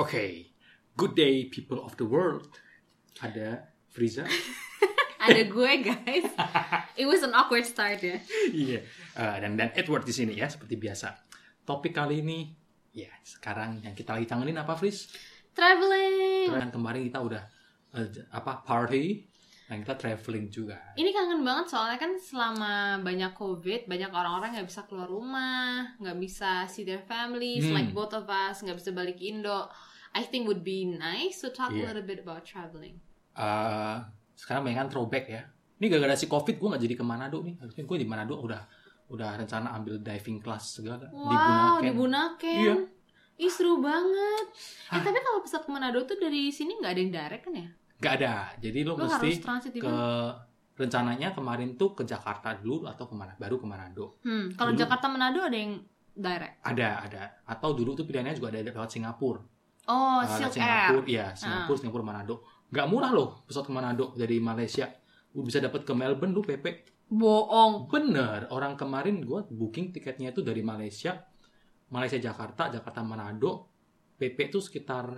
Oke, good day people of the world. Ada Friza. Ada gue guys. It was an awkward start ya. Iya. Eh, dan dan Edward di sini ya seperti biasa. Topik kali ini ya sekarang yang kita lagi kangenin apa Friz? Traveling. Kan kemarin kita udah eh, apa party dan kita traveling juga. Ini kangen banget soalnya kan selama banyak covid banyak orang-orang nggak bisa keluar rumah, nggak bisa see their families Hmm. like both of us nggak bisa balik Indo. I think would be nice to talk a Yeah. little bit about traveling. Eh, sekarang banyak kan throwback ya. Ini gara-gara si covid gue nggak jadi ke Manado nih. Harusnya gue di Manado udah udah rencana ambil diving class segala di Wow, Bunaken. di Bunaken. Iya. Ih seru banget. Eh Hah? tapi kalau pesawat ke Manado tuh dari sini nggak ada yang direct kan ya? Gak ada. Jadi lo, Lo mesti harus transit di ke mana? rencananya kemarin tuh ke Jakarta dulu atau ke mana baru ke Manado Hmm, kalau Jakarta Manado ada yang direct. ada ada atau dulu tuh pilihannya juga ada lewat Singapura Oh, lewat Silk Air. Singapura iya Singapura Singapura Manado. Nggak murah loh pesawat ke Manado dari Malaysia. Lu bisa dapat ke Melbourne lu PP Bohong. bener orang kemarin gua booking tiketnya itu dari Malaysia Malaysia Jakarta Jakarta Manado. PP tuh sekitar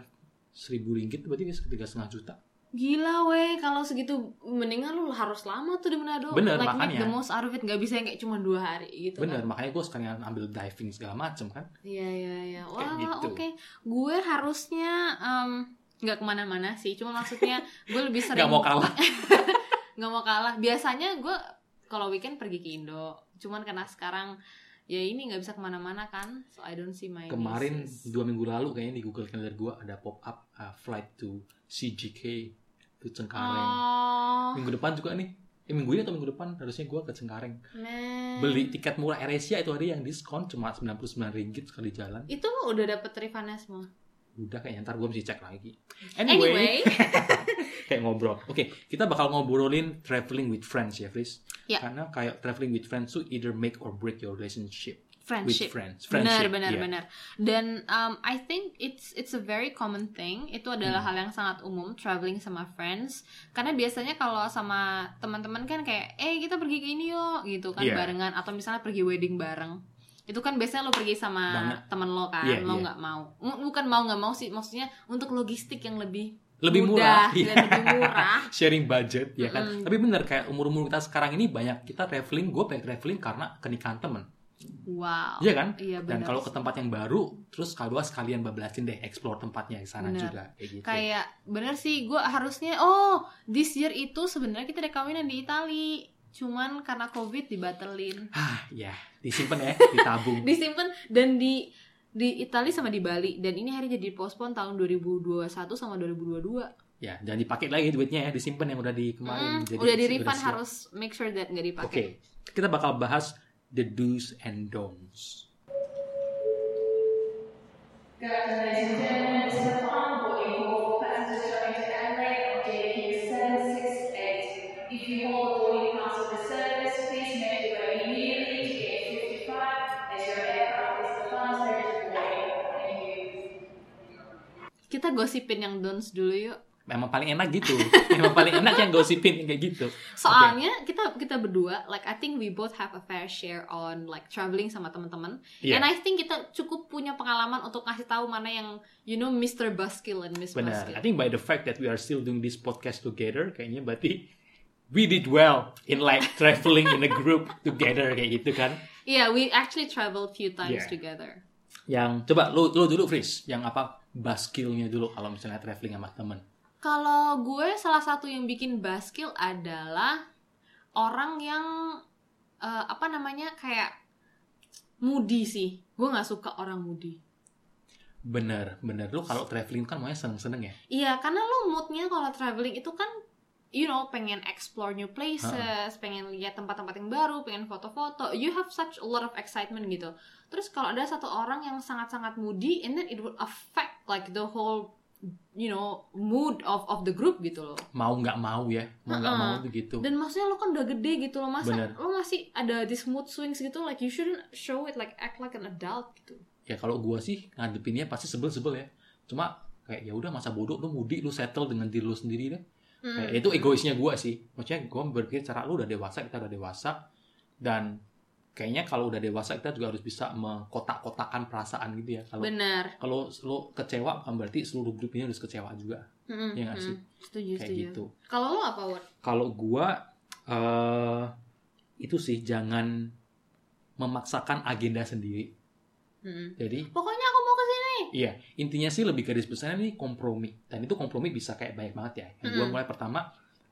seribu ringgit berarti tiga setengah juta Gila weh, kalau segitu mendingan lu harus lama tuh di Manado. Bener, like makanya. the most out of it, gak bisa yang kayak cuma dua hari gitu. bener Kan? makanya gue sekalian ambil diving segala macem kan Iya iya iya. Wah gitu. oke. Gue harusnya em, nggak ke mana-mana sih. Cuma maksudnya gue lebih sering nggak mau kalah nggak mau kalah. Biasanya gue kalau weekend pergi ke Indo. Cuman karena sekarang ya ini nggak bisa ke mana-mana kan. So I don't see my kemarin nieces. dua minggu lalu kayaknya di Google Calendar gua ada pop up uh, flight to CGK to Cengkareng. Oh, minggu depan juga nih. Eh, minggu ini atau minggu depan? Harusnya gua ke Cengkareng. Man. beli tiket murah. AirAsia itu hari yang diskon cuma 99 ringgit sekali jalan. Itu udah dapet refundnya semua. udah kayaknya. Ntar gua mesti cek lagi. Anyway, kayak ngobrol. Oke kita bakal ngobrolin traveling with friends ya Fris? Ya. karena kayak traveling with friends tuh either make or break your relationship with friendship. friends Benar, Friendship, benar, iya. benar. Dan um, I think it's it's a very common thing. Itu adalah Hmm. hal yang sangat umum traveling sama friends. Karena biasanya kalau sama teman-teman kan kayak, eh kita pergi ke ini yuk, gitu kan Iya. barengan. Atau misalnya pergi wedding bareng. Itu kan biasanya lo pergi sama Banget. temen lo kan, mau iya. nggak mau. M- Bukan mau nggak mau sih, maksudnya untuk logistik yang lebih lebih mudah murah lebih murah. sharing budget ya kan Mm-mm. tapi bener kayak umur umur kita sekarang ini banyak kita traveling gue pengen traveling karena kenikahan temen Wow. Iya kan? Iya dan kalau ke tempat yang baru terus kedua sekalian bablasin deh explore tempatnya di sana Bener. juga kayak gitu. Kayak bener sih gue harusnya oh this year itu sebenarnya kita ada kawinan di Itali cuman karena covid dibatelin ah ya disimpan ya ditabung. Disimpan dan di di Itali sama di Bali dan ini hari jadi postpone tahun 2021 sama 2022 ya jangan dipakai lagi duitnya ya disimpan yang udah di kemarin Hmm, Jadi udah di refund harus make sure that nggak oke dipakai kita bakal bahas the do's and don'ts Good afternoon, ladies and gentlemen. This is the final boarding call for passengers traveling to Adelaide on JQ 768. If you hold a boarding pass for the service, please make your way immediately to gate 55 as your aircraft is the final stage of boarding. Thank you. kita gosipin yang don'ts dulu yuk memang paling enak gitu memang paling enak yang gosipin kayak gitu soalnya kita kita berdua like I think we both have a fair share on like traveling sama teman-teman Iya. And I think kita cukup punya pengalaman untuk ngasih tahu mana yang you know Mr. Buskill and Miss Benar. Buskill. I think by the fact that we are still doing this podcast together, kayaknya berarti we did well in like traveling in a group together kayak gitu kan. Yeah, we actually traveled few times Yeah. together. Yang coba lu lu dulu Fris, yang apa baskillnya dulu kalau misalnya traveling sama temen. Kalau gue salah satu yang bikin Buskill adalah orang yang eh, apa namanya kayak moody sih. Gue nggak suka orang moody. Bener, bener. Lu kalau traveling kan maunya seneng-seneng ya. Iya, karena lo moodnya kalau traveling itu kan you know pengen explore new places, pengen lihat tempat-tempat yang baru, pengen foto-foto. You have such a lot of excitement gitu. Terus kalau ada satu orang yang sangat-sangat moody, and then it would affect like the whole you know mood of of the group gitu loh. Mau nggak mau ya, mau nggak Uh-uh. mau begitu. Dan maksudnya lo kan udah gede gitu loh, masa Bener. lo masih ada this mood swings gitu, like you shouldn't show it like act like an adult gitu. Ya kalau gua sih ngadepinnya pasti sebel-sebel ya. Cuma kayak ya udah masa bodoh lu mudi lu settle dengan diri lu sendiri deh. Mm. Kayak itu egoisnya gua sih. Maksudnya gua berpikir cara lu udah dewasa, kita udah dewasa dan kayaknya kalau udah dewasa kita juga harus bisa mengkotak-kotakan perasaan gitu ya. Kalau benar kalau lo kecewa bukan berarti seluruh grup ini harus kecewa juga. Mm-mm, Iya nggak sih? setuju Kayak setuju gitu. kalau lo apa Ward? Kalau gua eh itu sih jangan memaksakan agenda sendiri. Mm-mm. Jadi pokoknya aku mau ke sini Iya, intinya sih lebih garis besarnya ini kompromi. Dan itu kompromi bisa kayak banyak banget ya. Yang gue Mm. mulai pertama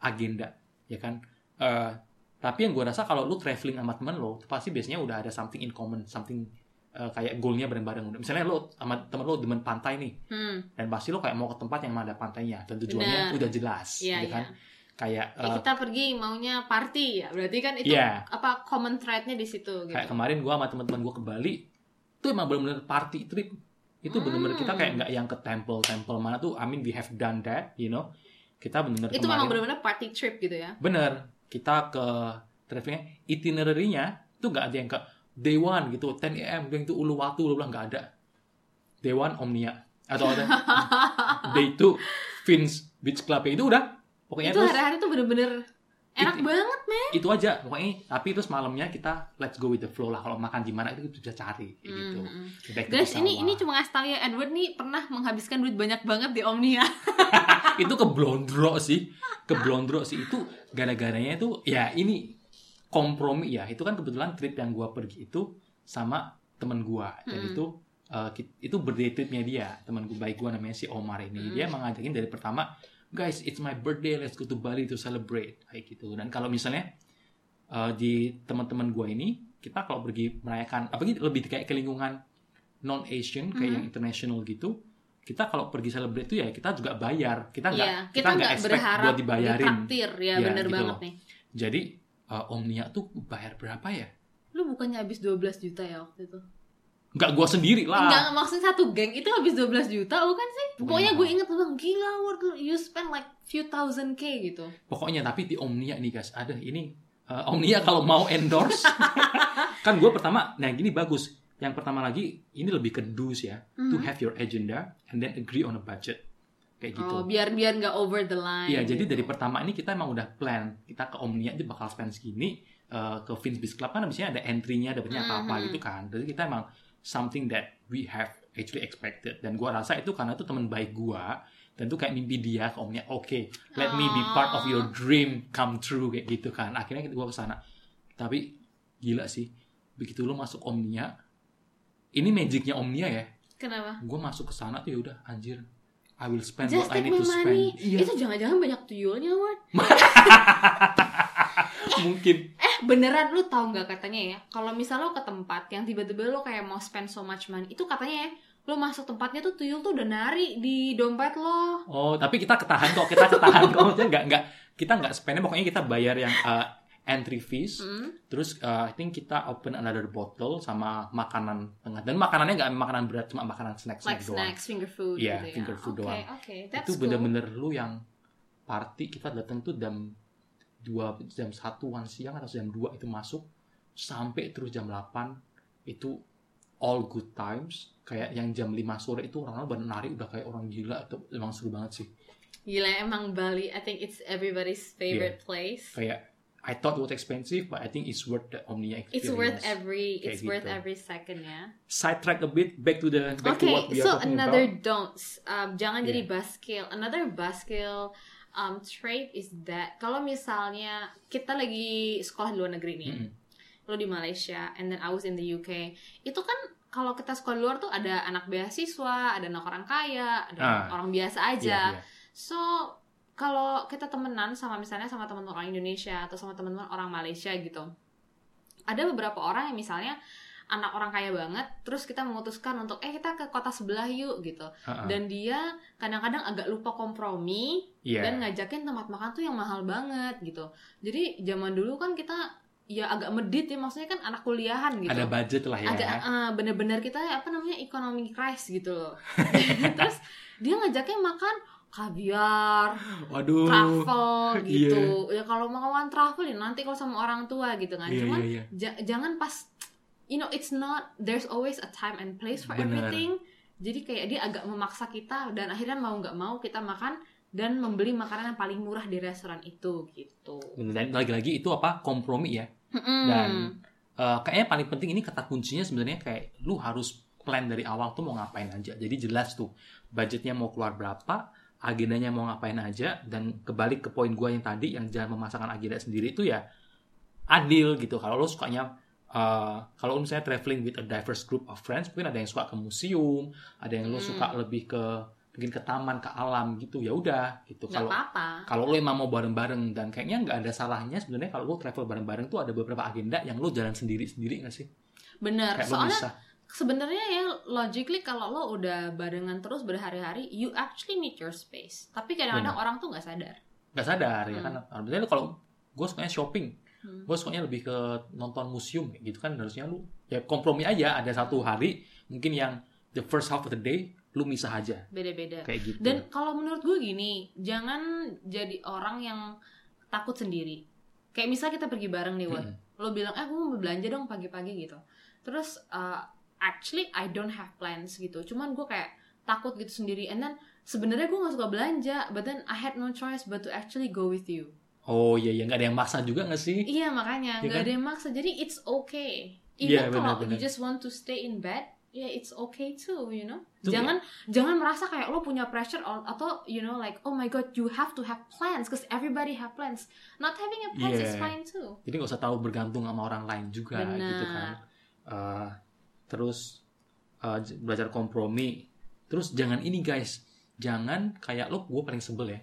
agenda, ya kan. Eh, tapi yang gue rasa kalau lu traveling sama temen lo, pasti biasanya udah ada something in common, something eh, kayak goalnya bareng-bareng. Misalnya lo sama temen lo demen pantai nih, Hmm, dan pasti lo kayak mau ke tempat yang ada pantainya, dan tujuannya Benar. udah jelas, ya kan. iya. Kayak Eh, eh, kita pergi maunya party ya, berarti kan itu Iya. apa common thread-nya di situ gitu. kayak kemarin gue sama teman-teman gue ke Bali, itu emang bener-bener party trip. Itu bener-bener kita kayak Hmm. nggak yang ke temple-temple mana tuh. I mean we have done that, you know. Kita bener-bener itu kemarin- memang benar-benar party trip gitu ya. Bener, kita ke travelingnya, itinerary-nya itu nggak ada yang ke day one gitu, 10 am, going to Uluwatu, bla bla nggak ada. Day one Omnia atau ada day two Fins Beach Club itu udah pokoknya itu hari-hari tuh bener-bener enak Itu- banget men. itu aja pokoknya tapi terus malamnya kita let's go with the flow lah kalau makan di mana itu bisa cari gitu. Hmm, hmm. Back to Guys, ini ini cuma ngasih tau ya Edward nih pernah menghabiskan duit banyak banget di Omnia. itu ke blondro sih. Ke blondro sih. Itu gara-garanya itu ya ini kompromi ya. Itu kan kebetulan trip yang gua pergi itu sama temen gua. Dan Mm-mm. itu uh, itu birthday tripnya dia. Teman gue baik gua namanya si Omar ini. Mm. dia mengajakin dari pertama guys it's my birthday. Let's go to Bali to celebrate. Kayak gitu. Dan kalau misalnya uh, di teman-teman gua ini kita kalau pergi merayakan apalagi lebih kayak ke lingkungan non Asian kayak Mhm. yang international gitu kita kalau pergi celebrate itu ya kita juga bayar kita nggak Iya, kita kita nggak expect berharap buat dibayarin ditraktir ya, Iya, bener gitu banget loh. nih. jadi uh, Omnia tuh bayar berapa ya Lu bukannya habis 12 juta ya waktu itu? nggak gua sendiri lah Enggak, maksudnya satu geng itu habis 12 juta bukan sih? Pokoknya Pokoknya gue inget lu bilang gila Ward, lu- you spend like few thousand k gitu. pokoknya tapi di Omnia nih guys ada ini uh, Omnia kalau mau endorse kan gue pertama nah gini bagus yang pertama lagi ini lebih ke do's ya to Mhm. have your agenda and then agree on a budget kayak gitu Oh, biar biar nggak over the line. Iya, jadi gitu. dari pertama ini kita emang udah plan. Kita ke Omnia itu bakal spend segini. eh, ke Vince Beach Club kan biasanya ada entry-nya, dapetnya apa-apa Mhm. gitu kan. Jadi kita emang something that we have actually expected. Dan gua rasa itu karena itu teman baik gua. Dan itu kayak mimpi dia ke Omnia. Oke, let me be part of your dream come true kayak gitu kan. Akhirnya gua ke sana. Tapi gila sih. Begitu lo masuk Omnia, ini magicnya Omnia ya. Kenapa? Gue masuk ke sana tuh ya udah anjir. I will spend Just what I need to spend. money. Iya, Itu jangan-jangan banyak tuyulnya, Ward. mungkin. Eh, beneran lu tahu nggak katanya ya? Kalau misal lo ke tempat yang tiba-tiba lo kayak mau spend so much money, itu katanya ya, lo masuk tempatnya tuh tuyul tuh udah nari di dompet lo. Oh, tapi kita ketahan kok, kita ketahan kok. Maksudnya nggak nggak kita nggak spendnya pokoknya kita bayar yang uh, entry fees. Hmm. Terus uh, I think kita open another bottle sama makanan tengah. Dan makanannya nggak makanan berat, cuma makanan snack Like snack doang. snacks, finger food Iya, gitu ya. finger food Oke, doang. oke. That's Itu cool. bener-bener lu yang party kita datang tuh jam dua jam satuan siang atau jam 2 itu masuk sampai terus jam 8 itu all good times kayak yang jam 5 sore itu orang-orang pada nari udah kayak orang gila itu emang seru banget sih Gila emang Bali, I think it's everybody's favorite place. kayak I thought it was expensive but I think it's worth the Omnia experience. It's worth every Kayak it's worth gitu. every second ya. Sidetrack a bit back to the back to Okay, what we are so talking another about. don'ts. Um, jangan jadi Yeah. buskill. Another buskill um, trait is that kalau misalnya kita lagi sekolah di luar negeri nih, Mm-mm. lo di Malaysia, and then I was in the UK, itu kan kalau kita sekolah luar tuh ada anak beasiswa, ada anak orang kaya, ada Ah. orang biasa aja. Iya, iya. So kalau kita temenan sama misalnya sama teman orang Indonesia atau sama teman-teman orang Malaysia gitu, ada beberapa orang yang misalnya anak orang kaya banget, terus kita memutuskan untuk eh kita ke kota sebelah yuk gitu, Ha-ha. dan dia kadang-kadang agak lupa kompromi Iya. dan ngajakin tempat makan tuh yang mahal banget gitu. Jadi zaman dulu kan kita ya agak medit ya, maksudnya kan anak kuliahan gitu Ada budget lah ya. agak eh, bener-bener kita apa namanya economy crisis gitu loh terus dia ngajaknya makan kaviar Waduh. travel iya. gitu ya kalau mau makan travel ya nanti kalau sama orang tua gitu kan Iya, cuman iya, iya. ja- jangan pas you know it's not there's always a time and place for Bener. everything jadi kayak dia agak memaksa kita dan akhirnya mau nggak mau kita makan dan membeli makanan yang paling murah di restoran itu gitu Dan lagi-lagi itu apa kompromi ya. Mm-mm. Dan eh, kayaknya paling penting ini kata kuncinya sebenarnya kayak lu harus plan dari awal tuh mau ngapain aja. Jadi jelas tuh budgetnya mau keluar berapa, agendanya mau ngapain aja dan kebalik ke poin gua yang tadi yang jangan memasangkan agenda sendiri itu ya adil gitu. Kalau lu sukanya eh, kalau misalnya traveling with a diverse group of friends, mungkin ada yang suka ke museum, ada yang Hmm. suka lebih ke mungkin ke taman, ke alam gitu. Ya udah gitu. Kalau kalau lo emang mau bareng-bareng dan kayaknya nggak ada salahnya sebenarnya kalau lo travel bareng-bareng tuh ada beberapa agenda yang lo jalan sendiri-sendiri nggak sih? bener Kayak lo soalnya bisa. Sebenarnya ya logically kalau lo udah barengan terus berhari-hari you actually need your space tapi kadang-kadang orang tuh nggak sadar nggak sadar ya Hmm. kan. Artinya lo kalau gue sukanya shopping, Hmm. gue sukanya lebih ke nonton museum gitu kan harusnya lu ya kompromi aja ada satu hari mungkin yang the first half of the day lu misah aja beda-beda kayak gitu. dan kalau menurut gue gini jangan jadi orang yang takut sendiri kayak misalnya kita pergi bareng nih Mm-mm. lo bilang eh gue mau belanja dong pagi-pagi gitu terus uh, actually I don't have plans gitu cuman gue kayak takut gitu sendiri and then sebenarnya gue gak suka belanja but then I had no choice but to actually go with you Oh iya ya nggak ada yang maksa juga nggak sih? Iya makanya Iya nggak kan? ada yang maksa. Jadi it's okay. Iya, Even kalau benar-benar. you just want to stay in bed, yeah it's okay too, you know. Itu jangan jangan merasa kayak lo punya pressure or- atau you know like oh my god you have to have plans because everybody have plans. Not having a plans is Yeah. fine too. Jadi nggak usah tahu bergantung sama orang lain juga Benar. gitu kan. Eh, terus j- belajar kompromi. Terus jangan ini guys, jangan kayak lo gue paling sebel ya.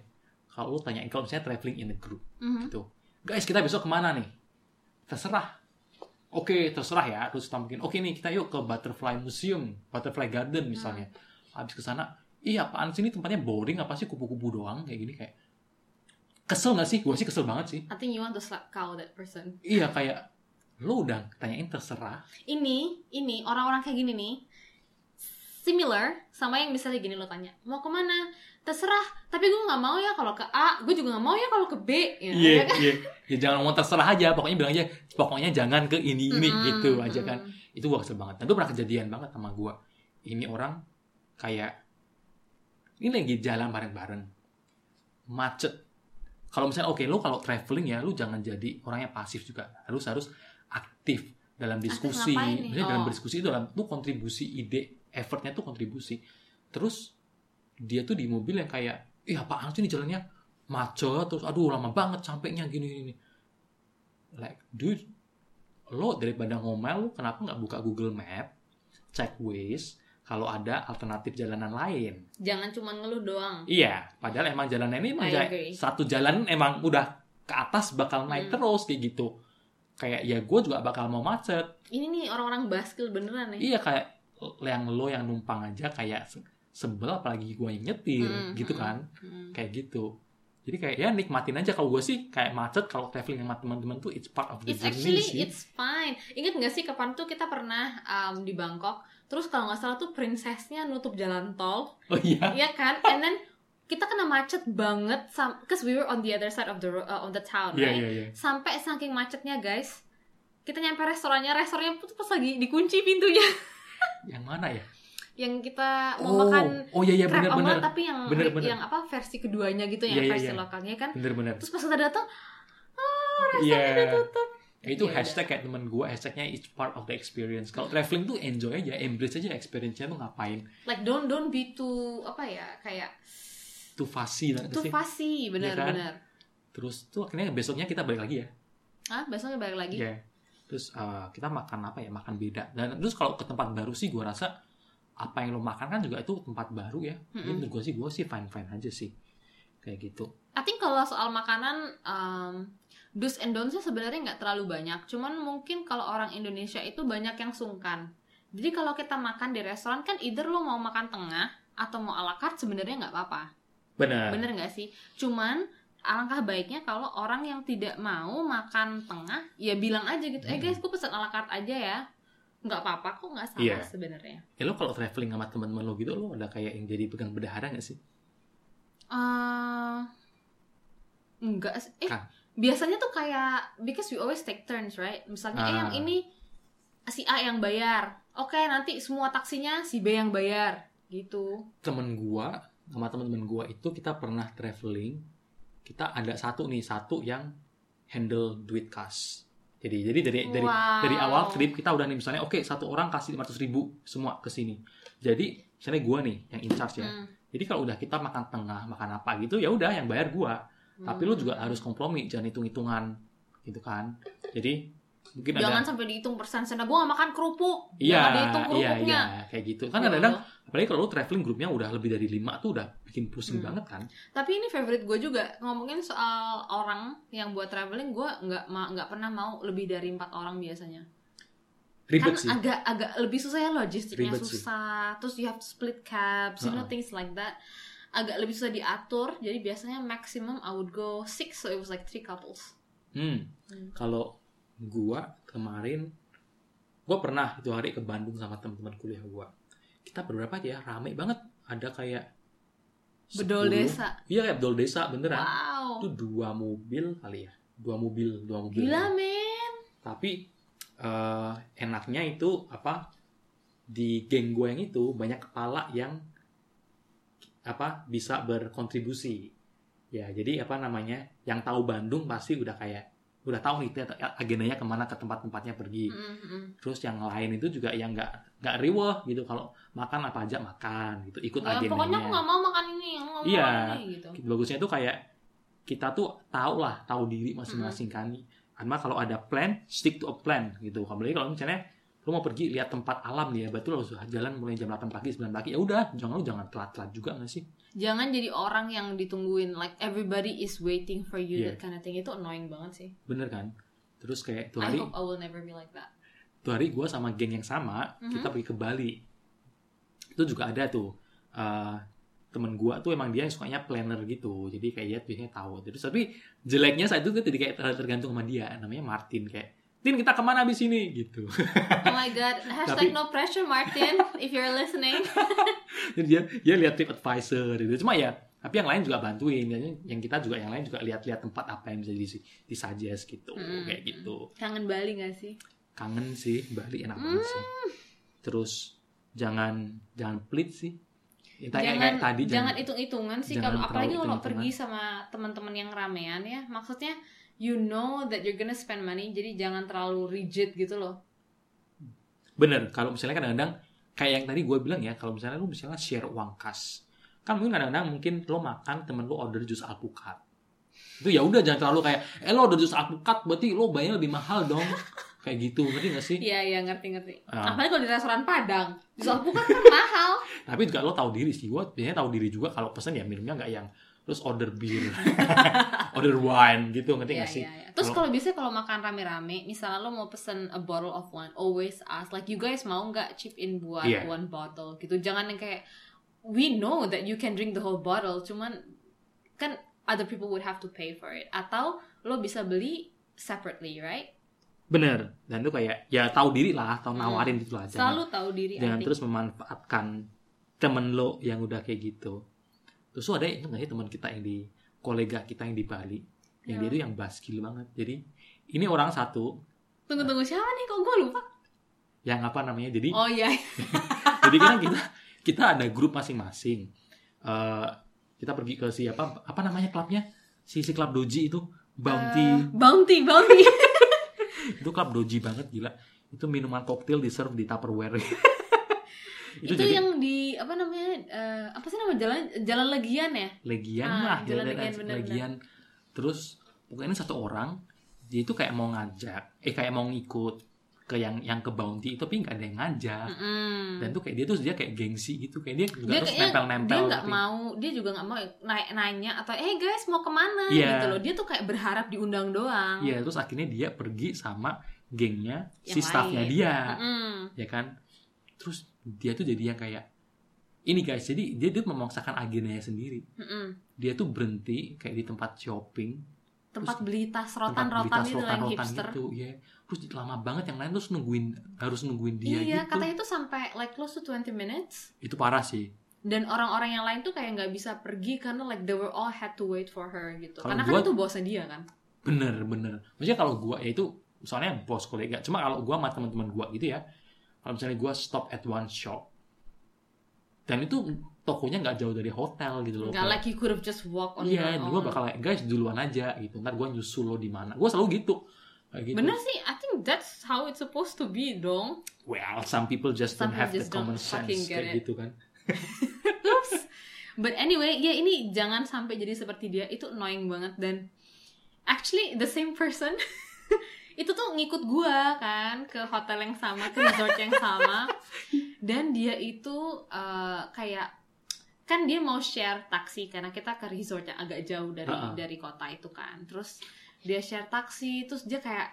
Kalau lo tanyain kalau misalnya traveling in a group Mhm. gitu, guys kita besok ke mana nih? Terserah. Oke terserah ya. Terus kita mungkin oke nih kita yuk ke Butterfly Museum, Butterfly Garden misalnya. Habis ke sana, iya apaan sih ini tempatnya boring apa sih kupu-kupu doang kayak gini kayak kesel nggak sih? Gue sih kesel banget sih. I think you want to slap cow that person. Iya kayak lo udah tanyain terserah. Ini ini orang-orang kayak gini nih similar sama yang misalnya gini lo tanya mau ke mana terserah tapi gue nggak mau ya kalau ke A gue juga nggak mau ya kalau ke B ya, Iya ya kan? iya. Ya jangan ngomong terserah aja. Pokoknya bilang aja. Pokoknya jangan ke ini ini Mm-mm, gitu aja kan. mm-mm. Itu gua kesel banget. Dan itu pernah kejadian banget sama gua. Ini orang kayak ini lagi jalan bareng-bareng. Macet. Kalau misalnya oke lo kalau traveling ya lu jangan jadi orang yang pasif juga. Harus harus aktif dalam diskusi. nih? Maksudnya dalam Oh. berdiskusi itu dalam tuh kontribusi ide, effortnya tuh kontribusi. Terus dia tuh di mobil yang kayak, ih apaan sih ini jalannya macet terus aduh lama banget sampainya gini gini. Like, dude, lo daripada ngomel lo kenapa nggak buka Google Map, cek Waze, kalau ada alternatif jalanan lain. jangan cuma ngeluh doang Iya, padahal emang jalanan ini emang I ja- agree. satu jalan emang udah ke atas bakal naik Hmm. terus kayak gitu. Kayak ya gue juga bakal mau macet. ini nih orang-orang baskil beneran nih Iya kayak yang lo yang numpang aja kayak se- sebel apalagi gue yang nyetir Hmm, gitu hmm, kan. hmm. Kayak gitu. Jadi kayak ya nikmatin aja kalau gue sih kayak macet kalau traveling sama teman-teman tuh it's part of the It's journey actually sih. it's fine. Ingat nggak sih kapan tuh kita pernah um, di Bangkok, terus kalau nggak salah tuh princessnya nutup jalan tol, Oh iya. Iya kan? And then kita kena macet banget, cause we were on the other side of the uh, on the town, Iya right? iya iya. Sampai saking macetnya guys, kita nyampe restorannya, restorannya tuh pas lagi dikunci pintunya, Yang mana ya? yang kita mau Oh, makan oh iya iya crab bener-bener. omelet tapi yang Bener, bener. yang apa versi keduanya gitu yang Iya, iya, versi iya. lokalnya kan. Bener-bener. Terus pas kita datang, oh Iya. restorannya udah tutup. Ya, itu Ya hashtag kayak temen gue hashtagnya it's part of the experience. Kalau traveling tuh enjoy aja, embrace aja experience-nya tuh ngapain. Like don't don't be too apa ya kayak Tuh fasi lah sih. fussy Iya kan? benar-benar. Terus tuh akhirnya besoknya kita balik lagi ya. Ah besoknya balik lagi. Iya. Terus eh, kita makan apa ya? Makan beda. Dan terus kalau ke tempat baru sih gue rasa apa yang lo makan kan juga itu tempat baru ya. Jadi Mm-mm. menurut gue sih gue sih fine fine aja sih. Kayak gitu. I think kalau soal makanan um, do's and don'ts sebenarnya nggak terlalu banyak. Cuman mungkin kalau orang Indonesia itu banyak yang sungkan. Jadi kalau kita makan di restoran kan either lo mau makan tengah atau mau ala carte sebenarnya nggak apa-apa. Benar. Bener nggak sih? Cuman alangkah baiknya kalau orang yang tidak mau makan tengah ya bilang aja gitu. Eh Hmm. guys, gue pesan ala carte aja ya. Nggak apa-apa kok nggak salah Iya. sebenarnya. Ya lo kalau traveling sama teman-teman lo gitu lo ada kayak yang jadi pegang bendahara gak sih? eh enggak sih. Eh, Kan. biasanya tuh kayak because we always take turns, right? Misalnya eh Ah. yang ini si A yang bayar. Oke, nanti semua taksinya si B yang bayar gitu. temen gua sama temen-temen gua itu kita pernah traveling kita ada satu nih satu yang handle duit kas Jadi jadi dari dari Wow. dari awal trip kita udah nih misalnya oke satu orang kasih 500 ribu semua ke sini. Jadi misalnya gua nih yang in charge ya. Hmm. Jadi kalau udah kita makan tengah, makan apa gitu ya udah yang bayar gua. Tapi lu juga Hmm. harus kompromi, jangan hitung-hitungan gitu kan. Jadi mungkin Jangan ada sampai dihitung persen sana gue gak makan kerupuk. iya, dihitung iya, kerupuknya. iya, kayak gitu. Kan Ya kadang-kadang Allah. apalagi kalau lu traveling grupnya udah lebih dari lima tuh udah bikin pusing Hmm. banget kan. Tapi ini favorite gue juga ngomongin soal orang yang buat traveling gue nggak nggak pernah mau lebih dari empat orang biasanya. Ribet kan sih. agak agak lebih susah ya logistiknya Ribet sih. susah. Terus you have to split cabs, you know things like that. Agak lebih susah diatur. Jadi biasanya maximum I would go six, so it was like three couples. Hmm. Hmm. Kalau gua kemarin gua pernah itu hari ke Bandung sama teman-teman kuliah gua. Kita berberapa aja ya, rame banget. Ada kayak Bedol 10. desa. Iya kayak bedol desa beneran. Wow. Itu dua mobil kali ya. Dua mobil, dua mobil. Gila men. Tapi eh, enaknya itu apa? Di geng gue yang itu banyak kepala yang apa bisa berkontribusi. Ya, jadi apa namanya? Yang tahu Bandung pasti udah kayak udah tahu nih agendanya ke mana ke tempat-tempatnya pergi. Mm-mm. Terus yang lain itu juga yang nggak nggak riweh gitu kalau makan apa aja makan gitu ikut Ya, agendanya. pokoknya aku nggak mau makan ini, nggak mau Iya. makan ini gitu. bagusnya itu kayak kita tuh tahu lah tahu diri masing-masing kan karena kalau ada plan stick to a plan gitu apalagi kalau misalnya lu mau pergi lihat tempat alam nih ya betul harus jalan mulai jam 8 pagi 9 pagi ya udah jangan lu jangan telat-telat juga nggak sih Jangan jadi orang yang ditungguin like everybody is waiting for you Iya. that kind of thing itu annoying banget sih. bener kan terus kayak tuh I hari hope I will never be like that. tuh hari gue sama geng yang sama Mhm. kita pergi ke Bali itu juga ada tuh eh, temen gue tuh emang dia yang sukanya planner gitu jadi kayak dia biasanya tahu terus tapi jeleknya saat itu tuh jadi kayak ter- tergantung sama dia namanya Martin kayak Tin kita ke mana abis ini? Gitu. Oh my god, hashtag Tapi- no pressure Martin if you're listening. jadi dia dia lihat trip advisor gitu. Cuma ya tapi yang lain juga bantuin. Yang- kita juga yang lain juga lihat-lihat tempat apa yang bisa di disuggest gitu. Mm. kayak gitu. Kangen Bali gak sih? kangen sih Bali enak banget sih. Hmm. terus jangan jangan pelit sih. Kayak- jangan kayak tadi jangan hitung-hitungan sih kalau apalagi kalau pergi sama teman-teman yang ramean ya. Maksudnya you know that you're gonna spend money jadi jangan terlalu rigid gitu loh. Bener kalau misalnya kadang-kadang kayak yang tadi gue bilang ya kalau misalnya lu misalnya share uang kas kan mungkin kadang-kadang mungkin lo makan temen lo order jus alpukat. Itu ya udah jangan terlalu kayak eh lo order jus alpukat berarti lo bayarnya lebih mahal dong. Kayak gitu ngerti gak sih? Iya iya ngerti-ngerti Ah. apalagi kalau di restoran Padang jus alpukat kan mahal. Tapi juga lo tahu diri sih gue biasanya tahu diri juga kalau pesen ya minumnya nggak yang terus order bir order wine gitu ngerti Iya, gak sih iya, iya. Terus Kalau- biasanya kalau makan rame-rame, misalnya lo mau pesen a bottle of wine, always ask like you guys mau nggak chip in buat Iya. one bottle gitu. Jangan yang kayak we know that you can drink the whole bottle, cuman kan other people would have to pay for it. Atau lo bisa beli separately, right? bener dan itu kayak ya tahu diri lah atau Hmm. nawarin gitu lah jangan Selalu tahu diri. Think. terus memanfaatkan temen lo yang udah kayak gitu terus tuh ada itu nggak sih teman kita yang di kolega kita yang di Bali? Yang Ya. dia tuh yang baskil banget. Jadi ini orang satu. Tunggu tunggu siapa nih? Kok gue lupa? yang apa namanya? Jadi Oh iya. jadi kan kita kita ada grup masing-masing. Eh, kita pergi ke si apa namanya klubnya? Si si klub doji itu. Bounty. Eh, bounty, bounty. itu klub doji banget gila. Itu minuman koktail di serve di tupperware itu yang di apa namanya? eh, apa sih nama jalan jalan Legian ya? legian Ah, lah jalan jalan legian, legian terus pokoknya satu orang dia itu kayak mau ngajak eh kayak mau ngikut ke yang yang ke bounty itu tapi nggak ada yang ngajak Mm-mm. dan tuh kayak dia tuh dia kayak gengsi gitu kayak dia juga dia terus nempel-nempel dia nggak tapi- mau dia juga nggak mau naik nanya atau eh guys mau ke mana Iya. gitu loh dia tuh kayak berharap diundang doang Iya terus akhirnya dia pergi sama gengnya si Yang staffnya lain. dia Mm-mm. ya kan terus dia tuh jadi yang kayak ini guys jadi dia dia memaksakan agendanya sendiri. Mm-mm. dia tuh berhenti kayak di tempat shopping tempat beli tas rotan-rotan tas gitu yang rotan-rotan hipster. gitu ya. Terus lama banget yang lain terus nungguin harus nungguin dia iya gitu. katanya itu sampai like close to 20 minutes. Itu parah sih. Dan orang-orang yang lain tuh kayak nggak bisa pergi karena like they were all had to wait for her gitu. Kalau karena gua- kan itu bosnya dia kan. Bener bener. Maksudnya kalau gua ya itu soalnya bos kolega. Cuma kalau gua sama teman-teman gua gitu ya kalau misalnya gua stop at one shop dan itu tokonya nggak jauh dari hotel gitu loh nggak Kayak- like you could have just walk on Iya, your gue own bakal kayak, guys duluan aja gitu. Ntar gue nyusul lo di mana. Gue selalu gitu. Kayak gitu. Bener sih, I think that's how it's supposed to be dong. Well, some people just Some don't have people the just don't common sense kayak it. gitu kan. Oops. But anyway, ya ini jangan sampai jadi seperti dia. Itu annoying banget dan actually the same person itu tuh ngikut gua kan ke hotel yang sama, ke resort yang sama. Dan dia itu eh, kayak kan dia mau share taksi karena kita ke resort yang agak jauh dari Ha-ha. dari kota itu kan. Terus dia share taksi, terus dia kayak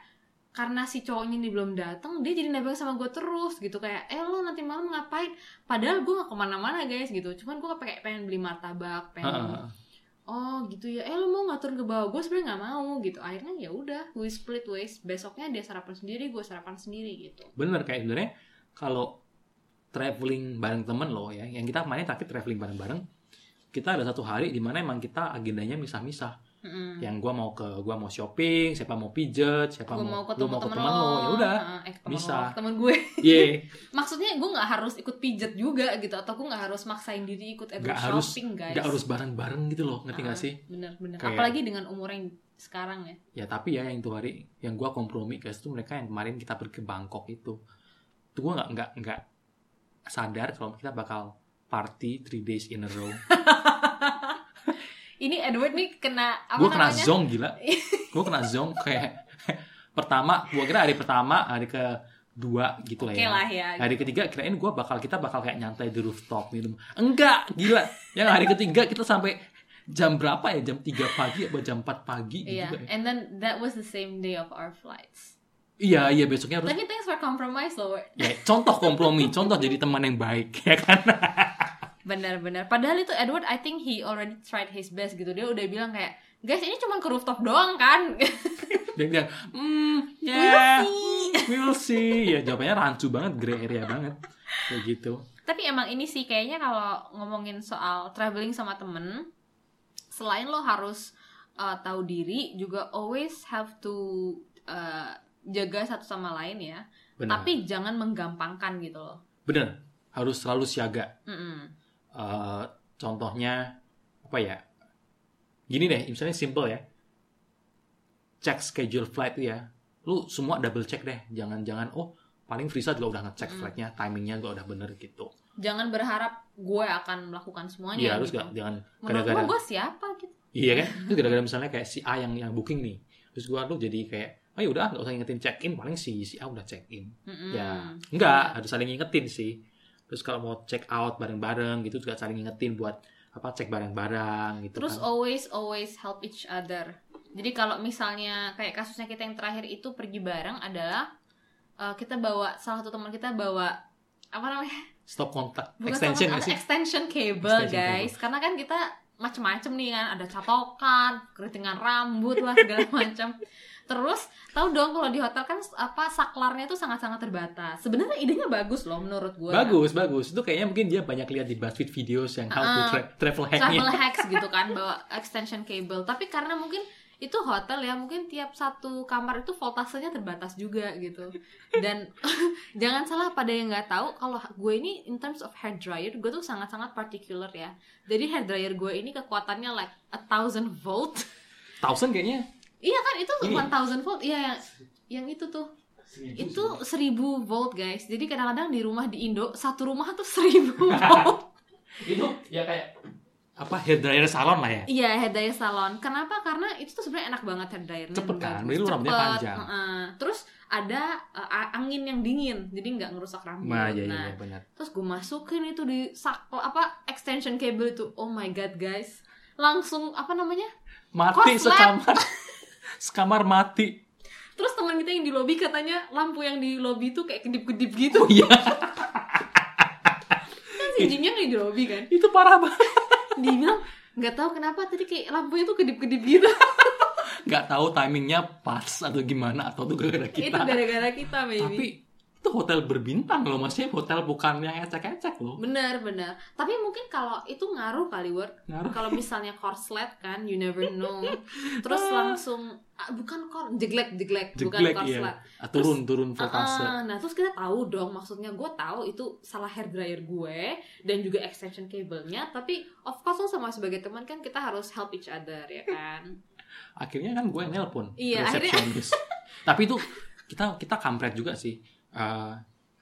karena si cowoknya ini belum datang, dia jadi nebeng sama gue terus gitu kayak, eh lo nanti malam ngapain? Padahal gue gak ke mana-mana guys gitu, cuman gue kayak pengen beli martabak, pengen Heeh. Oh gitu ya, eh lo mau ngatur ke bawah gue sebenarnya nggak mau gitu. Akhirnya ya udah, we split ways. Besoknya dia sarapan sendiri, gue sarapan sendiri gitu. Bener kayak sebenarnya kalau traveling bareng temen lo ya, yang kita kemarin terakhir traveling bareng-bareng, kita ada satu hari di mana emang kita agendanya misah-misah. Mm-mm. Yang gua mau ke gua mau shopping, siapa mau pijet, siapa gue mau, mau lu mau ke temen temen lo, lo, ya udah. Eh, bisa. lo, temen gue. Ye, Maksudnya gue nggak harus ikut pijet juga gitu, atau gue nggak harus maksain diri ikut nggak harus shopping guys. nggak harus bareng-bareng gitu loh, ngerti nggak Ah, sih? Bener-bener. Kayak- Apalagi dengan umur yang sekarang ya. Ya tapi ya yang itu hari yang gua kompromi guys itu mereka yang kemarin kita pergi ke Bangkok itu. Itu gua nggak nggak nggak sadar kalau kita bakal party three days in a row. Ini Edward nih kena apa kena namanya? zong gila gue kena zong kayak pertama gue kira hari pertama hari kedua gitu lah Oke ya lah ya. hari ketiga kirain gue bakal kita bakal kayak nyantai di rooftop gitu enggak gila yang hari ketiga kita sampai jam berapa ya jam 3 pagi atau jam 4 pagi gitu Iya, ya. and then that was the same day of our flights. iya iya besoknya harus Tapi thanks for compromise loh. ya contoh kompromi contoh jadi teman yang baik ya kan Benar-benar. Padahal itu Edward, I think he already tried his best gitu. Dia udah bilang kayak, guys ini cuma ke rooftop doang kan? dia bilang hmm We'll see. we will see ya jawabannya rancu banget gray area banget kayak gitu Tapi emang ini sih kayaknya kalau ngomongin soal traveling sama temen, selain lo harus uh, tahu diri, juga always have to uh, jaga satu sama lain ya. benar Tapi jangan menggampangkan gitu loh. benar harus selalu siaga Mm-mm. Eh, contohnya apa ya gini deh misalnya simple ya cek schedule flight tuh ya lu semua double check deh jangan jangan oh paling Frisa juga udah ngecek Mm. flightnya timingnya juga udah bener gitu Jangan berharap gue akan melakukan semuanya. iya harus gitu. gak jangan gara-gara gue siapa gitu? iya kan itu gara-gara misalnya kayak si A yang yang booking nih terus gua tuh jadi kayak oh ya udah nggak usah ingetin check in paling si si A udah check in Mm-mm. ya enggak harus saling ingetin sih terus kalau mau check out bareng-bareng gitu juga saling ingetin buat apa cek bareng-bareng gitu Terus kan. always always help each other. Jadi kalau misalnya kayak kasusnya kita yang terakhir itu pergi bareng adalah uh, kita bawa salah satu teman kita bawa apa namanya? stop kontak Bukan extension sih extension cable Extension guys. Karena kan kita macem-macem nih kan ada catokan, keritingan rambut lah segala macam. Terus tahu dong kalau di hotel kan apa saklarnya tuh sangat-sangat terbatas. Sebenarnya idenya bagus loh menurut gue. bagus bagus. Itu kayaknya mungkin dia banyak lihat di BuzzFeed videos yang how to Ah, tra- travel travel hacknya hacks gitu kan bawa extension cable. Tapi karena mungkin itu hotel ya mungkin tiap satu kamar itu voltasenya terbatas juga gitu. Dan jangan salah pada yang nggak tahu kalau gue ini in terms of hair dryer gue tuh sangat sangat particular ya. Jadi hair dryer gue ini kekuatannya like a thousand volt. Thousand kayaknya iya kan itu Ini. one thousand volt iya yang yang itu tuh itu seribu volt guys jadi kadang-kadang di rumah di Indo satu rumah tuh seribu volt itu ya kayak apa hair dryer salon lah ya Iya, hair dryer salon. Kenapa? Karena itu tuh sebenarnya enak banget hair dryernya. Cepet kan? Jadi lu rambutnya panjang. heeh. Terus ada uh, angin yang dingin, jadi nggak ngerusak rambut. nah iya nah, iya benar terus gue masukin itu di sak apa extension cable itu. Oh my god, guys. Langsung apa namanya? mati sekamar sekamar mati Terus teman kita yang di lobby katanya lampu yang di lobby tuh kayak kedip-kedip gitu. oh iya kan si Jimnya nggak di lobby kan? itu parah banget Dia bilang nggak tahu kenapa tadi kayak lampunya tuh kedip-kedip gitu. nggak tahu timingnya pas atau gimana atau tuh gara-gara itu kita gara-gara kita, baby. tapi itu hotel berbintang loh maksudnya hotel bukan yang ecek-ecek loh Bener bener. Tapi mungkin kalau itu ngaruh kali word. Ngaruh. Kalau misalnya korslet kan, you never know. Terus langsung ah, bukan kor jeglek jeglek, bukan jeglek korslet. iya Ah, turun turun Ah, voltase ah, nah terus kita tahu dong maksudnya gue tahu itu salah hair dryer gue dan juga extension cable-nya tapi of course lo sama sebagai teman kan kita harus help each other ya kan akhirnya kan gue nelpon Iya, akhirnya- Tapi itu kita kita kampret juga sih. Eh,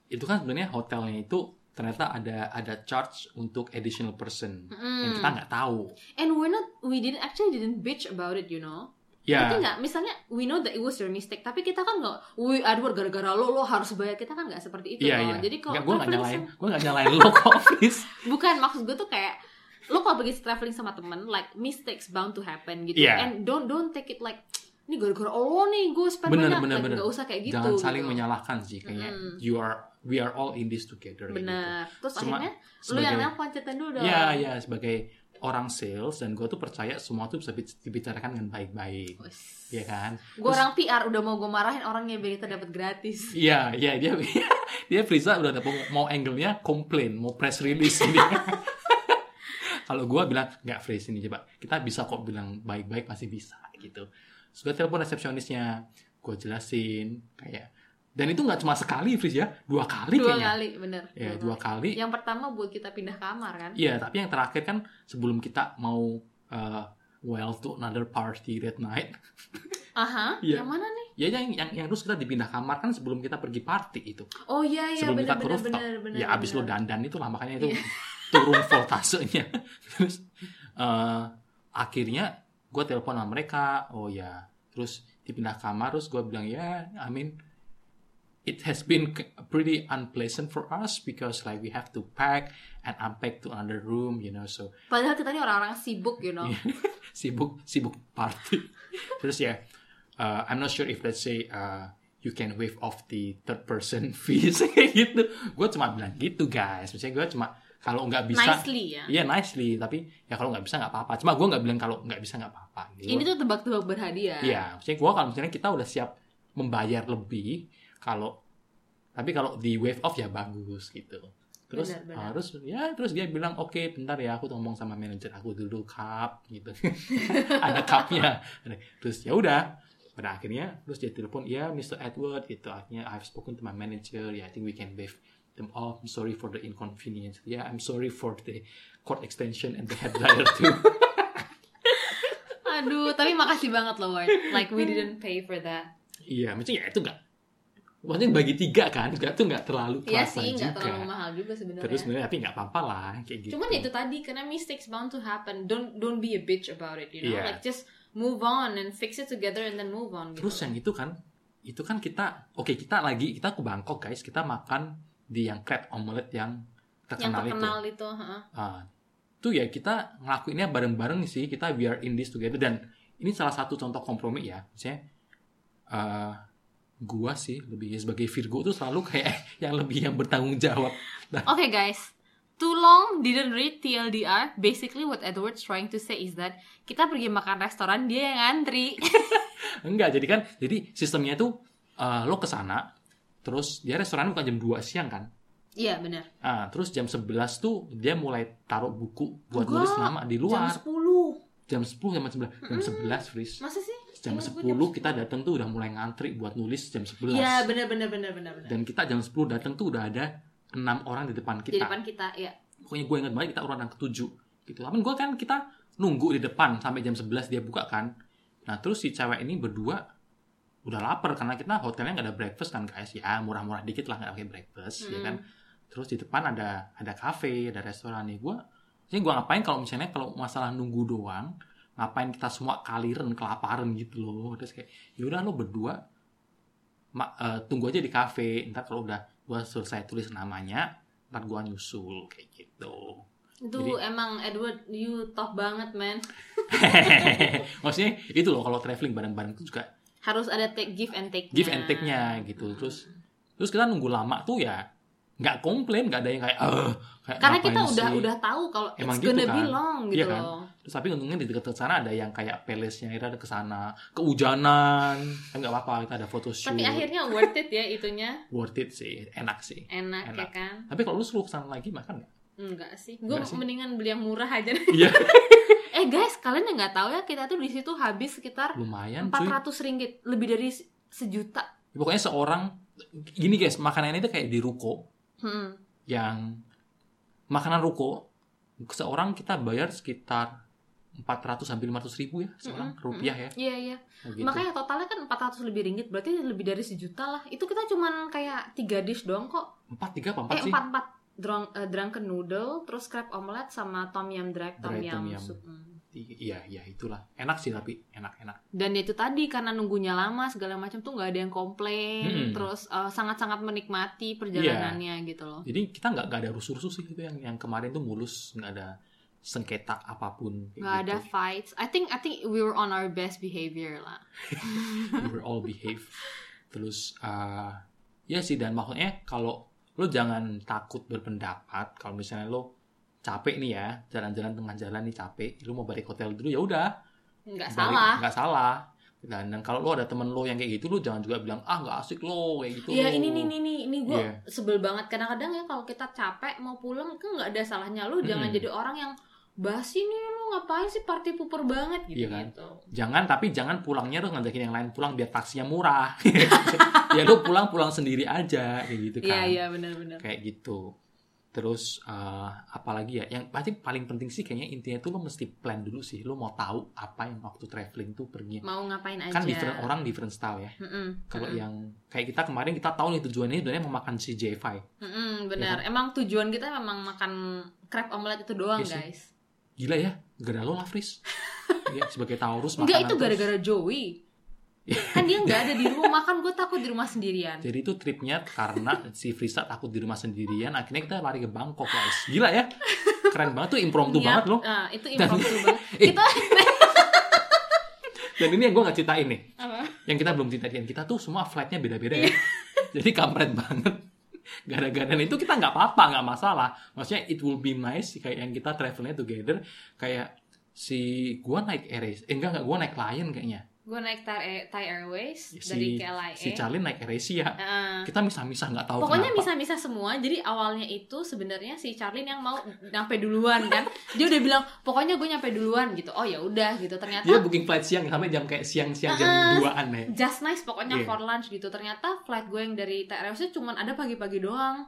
itu kan sebenarnya hotelnya itu ternyata ada ada charge untuk additional person yang kita nggak tahu. And we're not, we didn't actually didn't bitch about it, you know. Ya, Ngerti nggak? Misalnya we know that it was your mistake, tapi kita kan nggak, wih Edward gara-gara lo lo harus bayar. Kita kan nggak seperti itu loh. iya. Jadi kalau gue nggak nyalain, sama- gue nggak nyalain lo kok, Fis. bukan maksud gue tuh kayak lo kalau pergi traveling sama temen, like mistakes bound to happen gitu. Iya. And don't don't take it like ini gara-gara lo nih gue spend Bener, banyak. bener, bener. nggak usah kayak gitu. Jangan saling gitu. menyalahkan sih, kayaknya Mm. you are we are all in this together. kayak gitu. Terus Cuma akhirnya lu sebagai- yang nelfon ceritain dulu dong. Iya iya sebagai orang sales dan gue tuh percaya semua tuh bisa bi- dibicarakan dengan baik-baik, Wes. ya kan? Gue orang PR udah mau gue marahin orangnya biar kita dapat gratis. Iya, iya dia dia Friza udah ada mau, angle-nya komplain, mau press release ini. Kalau gua bilang nggak freeze ini coba, kita bisa kok bilang baik-baik masih bisa gitu. Sudah telepon resepsionisnya, gue jelasin kayak dan itu nggak cuma sekali Fris ya, dua kali Dua kayaknya. kali, bener. Ya dua kali. Yang pertama buat kita pindah kamar kan. Iya, tapi yang terakhir kan sebelum kita mau uh, well to another party that night, Aha, Iya. yang mana nih? ya yang yang, yang terus kita dipindah kamar kan sebelum kita pergi party itu. Oh iya iya sebelum bener kita bener rooftop. bener bener. ya abis lo dandan itu lah makanya itu Iya. turun voltasenya terus eh, akhirnya gue telepon sama mereka oh ya terus dipindah kamar terus gue bilang ya I mean it has been pretty unpleasant for us because like we have to pack and unpack to another room you know so. Padahal kita ini orang-orang sibuk, you know. sibuk sibuk party. Terus ya uh, I'm not sure if let's say uh, you can waive off the third person fees kayak gitu. Gue cuma bilang gitu guys. Maksudnya gue cuma kalau nggak bisa Nicely ya. Iya nicely tapi ya kalau nggak bisa nggak apa-apa cuma gue nggak bilang kalau nggak bisa nggak apa-apa gitu. Ini tuh tebak-tebak berhadiah. Iya, maksudnya gue kalau misalnya kita udah siap membayar lebih, kalau tapi kalau di wave off ya bagus gitu. Terus Benar, benar. harus ya terus dia bilang oke bentar ya aku ngomong sama manajer aku dulu cup gitu. Ada cupnya. Terus ya udah pada akhirnya terus dia telepon ya Mr. Edward gitu akhirnya I've spoken to my manager ya I think we can waive them off I'm sorry for the inconvenience yeah I'm sorry for the court extension and the head dryer too Aduh, tapi makasih banget loh, Ward. Like we didn't pay for that. Iya, maksudnya ya itu nggak, maksudnya bagi tiga kan, nggak tuh nggak terlalu Iya sih, nggak juga. terlalu mahal juga sebenarnya. Terus sebenarnya tapi nggak apa-apa lah kayak gitu. Cuman itu tadi karena mistakes bound to happen. Don't don't be a bitch about it, you know. Iya. Like just move on and fix it together and then move on. Gitu. Terus yang itu kan, itu kan kita, oke kita lagi kita ke Bangkok guys, kita makan di yang crab omelet yang yang terkenal, terkenal itu. Ah, itu ya kita ngelakuinnya bareng-bareng sih, kita we are in this together dan ini salah satu contoh kompromi ya, misalnya eh, gua sih lebih sebagai Virgo tuh selalu kayak yang lebih yang bertanggung jawab. Nah, Okay, guys. Too long didn't read TLDR. Basically what Edward's trying to say is that kita pergi makan restoran dia yang ngantri. Enggak, jadi kan jadi sistemnya itu eh, lo ke sana terus dia restoran bukan jam 2 siang kan. Iya, benar. Ah, terus jam 11 tuh dia mulai taruh buku buat Enggak, nulis nama di Jam luar. 10. Jam 10 jam 11. Jam 11, Fris. Masa sih? Jam Ingat 10 gue kita datang tuh udah mulai ngantri buat nulis jam 11. Iya, benar benar benar benar benar. Dan kita jam 10 datang tuh udah ada enam orang di depan Di kita. depan kita, ya. Pokoknya gue ingat banget kita urutan ketujuh gitu. Tapi gue kan kita nunggu di depan sampai jam 11 dia buka kan. Nah terus si cewek ini berdua udah lapar karena kita hotelnya nggak ada breakfast kan guys. Ya murah-murah dikit lah nggak pakai breakfast ya Hmm. kan terus di depan ada ada cafe ada restoran. Nih gue jadi gue ngapain kalau misalnya kalau masalah nunggu doang ngapain kita semua kaliren kelaparan gitu loh. Terus kayak yaudah lo berdua ma- eh, tunggu aja di cafe. Ntar kalau udah gue selesai tulis namanya ntar gue nyusul kayak gitu. Itu Jadi- emang Edward you top banget, man. maksudnya itu loh kalau traveling bareng-bareng itu juga Harus ada take give and take. give and take-nya gitu terus terus kita nunggu lama tuh ya nggak komplain nggak ada yang kayak eh kayak Karena kita udah sih?" udah tahu kalau Emang it's gitu gonna be kan? long gitu Iya kan? loh. terus tapi untungnya di dekat sana ada yang kayak palace-nya kita ada ke sana kehujanan kan nggak apa-apa kita ada foto shoot Tapi akhirnya worth it ya itunya. worth it sih enak sih Enak, Enak. ya kan? tapi kalau lu suruh ke sana lagi makan nggak Enggak sih. Gue sih. mendingan beli yang murah aja. iya eh guys, kalian yang nggak tahu ya kita tuh di situ habis sekitar lumayan cuy 400 ringgit, lebih dari se- sejuta. pokoknya seorang gini guys makanan itu kayak di ruko Hmm. yang makanan ruko seorang kita bayar sekitar 400 sampai 500 ribu ya seorang Mm-mm, rupiah ya. Iya iya. Kayak gitu. Makanya totalnya kan 400 lebih ringgit, berarti lebih dari sejuta lah. Itu kita cuman kayak tiga dish doang kok. empat tiga apa empat eh sih? empat empat drunk, eh, drunken noodle, terus crab omelette sama tom yum dried tom yum. soup. Hmm. Iya iya itulah. Enak sih tapi enak enak. Dan itu tadi karena nunggunya lama segala macam tuh nggak ada yang komplain, Mm-mm. terus eh, sangat-sangat menikmati perjalanannya gitu loh. Jadi kita nggak ada rusuh-rusuh sih gitu yang yang kemarin tuh mulus nggak ada sengketa apa pun. kayak Nggak ada gitu. fights. I think I think we were on our best behavior lah. we were all behave. Terus uh, ya sih dan maksudnya kalau lo jangan takut berpendapat kalau misalnya lo capek nih ya jalan-jalan tengah jalan nih capek lo mau balik hotel dulu ya udah Nggak salah. nggak salah dan, dan kalau lo ada temen lo yang kayak gitu lo jangan juga bilang ah nggak asik lo kayak gitu Iya lo." ini nih ini nih ini gue Iya. sebel banget kadang-kadang ya kalau kita capek mau pulang kan nggak ada salahnya lu jangan Mm-mm. jadi orang yang basi nih lu ngapain sih party pooper banget gitu Iya kan? gitu. jangan tapi jangan pulangnya terus ngajakin yang lain pulang biar taksinya murah ya lo pulang pulang sendiri aja kayak gitu Iya kan iya benar-benar. kayak gitu terus eh, apalagi ya yang pasti paling penting sih kayaknya intinya tuh lo mesti plan dulu sih lo mau tahu apa yang waktu traveling tuh pergi Mau ngapain aja. kan different orang different style ya Mm-mm, kalau mm-mm, yang kayak kita kemarin kita tahu nih tujuannya sebenarnya mau makan si J5 mm-mm, benar. Iya Emang tujuan kita memang makan crab omelet itu doang Iya sih. guys. gila ya gara lo lah Fris ya, sebagai Taurus Enggak itu gara-gara Joey. Kan dia nggak ada di rumah makan gue takut di rumah sendirian. Jadi itu tripnya karena si Frisa takut di rumah sendirian, akhirnya kita lari ke Bangkok guys. Gila ya, keren banget tuh impromptu Niat- banget loh. ah, itu impromptu banget. Eh. Kita Dan ini yang gue nggak ceritain nih, apa? yang kita belum ceritain. Kita tuh semua flightnya beda-beda ya. Jadi kampret banget. Gara-gara itu kita nggak apa-apa, nggak masalah. Maksudnya it will be nice kayak yang kita travelnya together. Kayak si gua naik Air eh enggak enggak gua naik Lion kayaknya. Gue naik Thai, Thai Airways Si dari KLIA. si Charlie naik AirAsia. Heeh. Kita misah-misah nggak tahu Pokoknya kenapa. bisa-bisa semua. Jadi awalnya itu sebenarnya si Charlene yang mau nyampe duluan kan. Dia udah bilang pokoknya gue nyampe duluan gitu. Oh ya udah gitu. Ternyata Dia booking flight siang sampai jam kayak siang-siang jam Ah. 2-an ya. just nice pokoknya Iya. for lunch gitu. Ternyata flight gue yang dari TRS cuma ada pagi-pagi doang.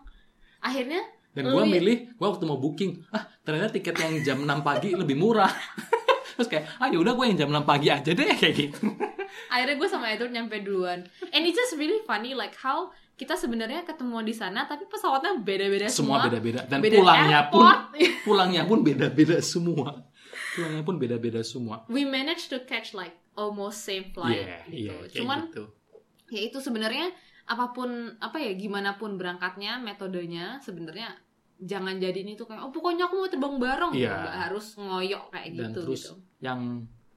Akhirnya Dan gue milih, gue waktu mau booking, ah ternyata tiket yang jam 6 pagi lebih murah. Terus kayak, ah yaudah gue yang jam 6 pagi aja deh kayak gitu. akhirnya gue sama Edward nyampe duluan. And it's just really funny like how kita sebenarnya ketemu di sana tapi pesawatnya beda-beda Semua semua. beda-beda dan Beda pulangnya pun airport. pulangnya pun beda-beda semua. Pulangnya pun beda-beda semua. We managed to catch like almost same flight Iya, gitu. kayak Cuman gitu. ya itu sebenarnya apa pun apa ya gimana pun berangkatnya metodenya sebenarnya jangan jadi ini tuh kayak oh pokoknya aku mau terbang bareng Iya. nggak harus ngoyok kayak Dan gitu terus gitu yang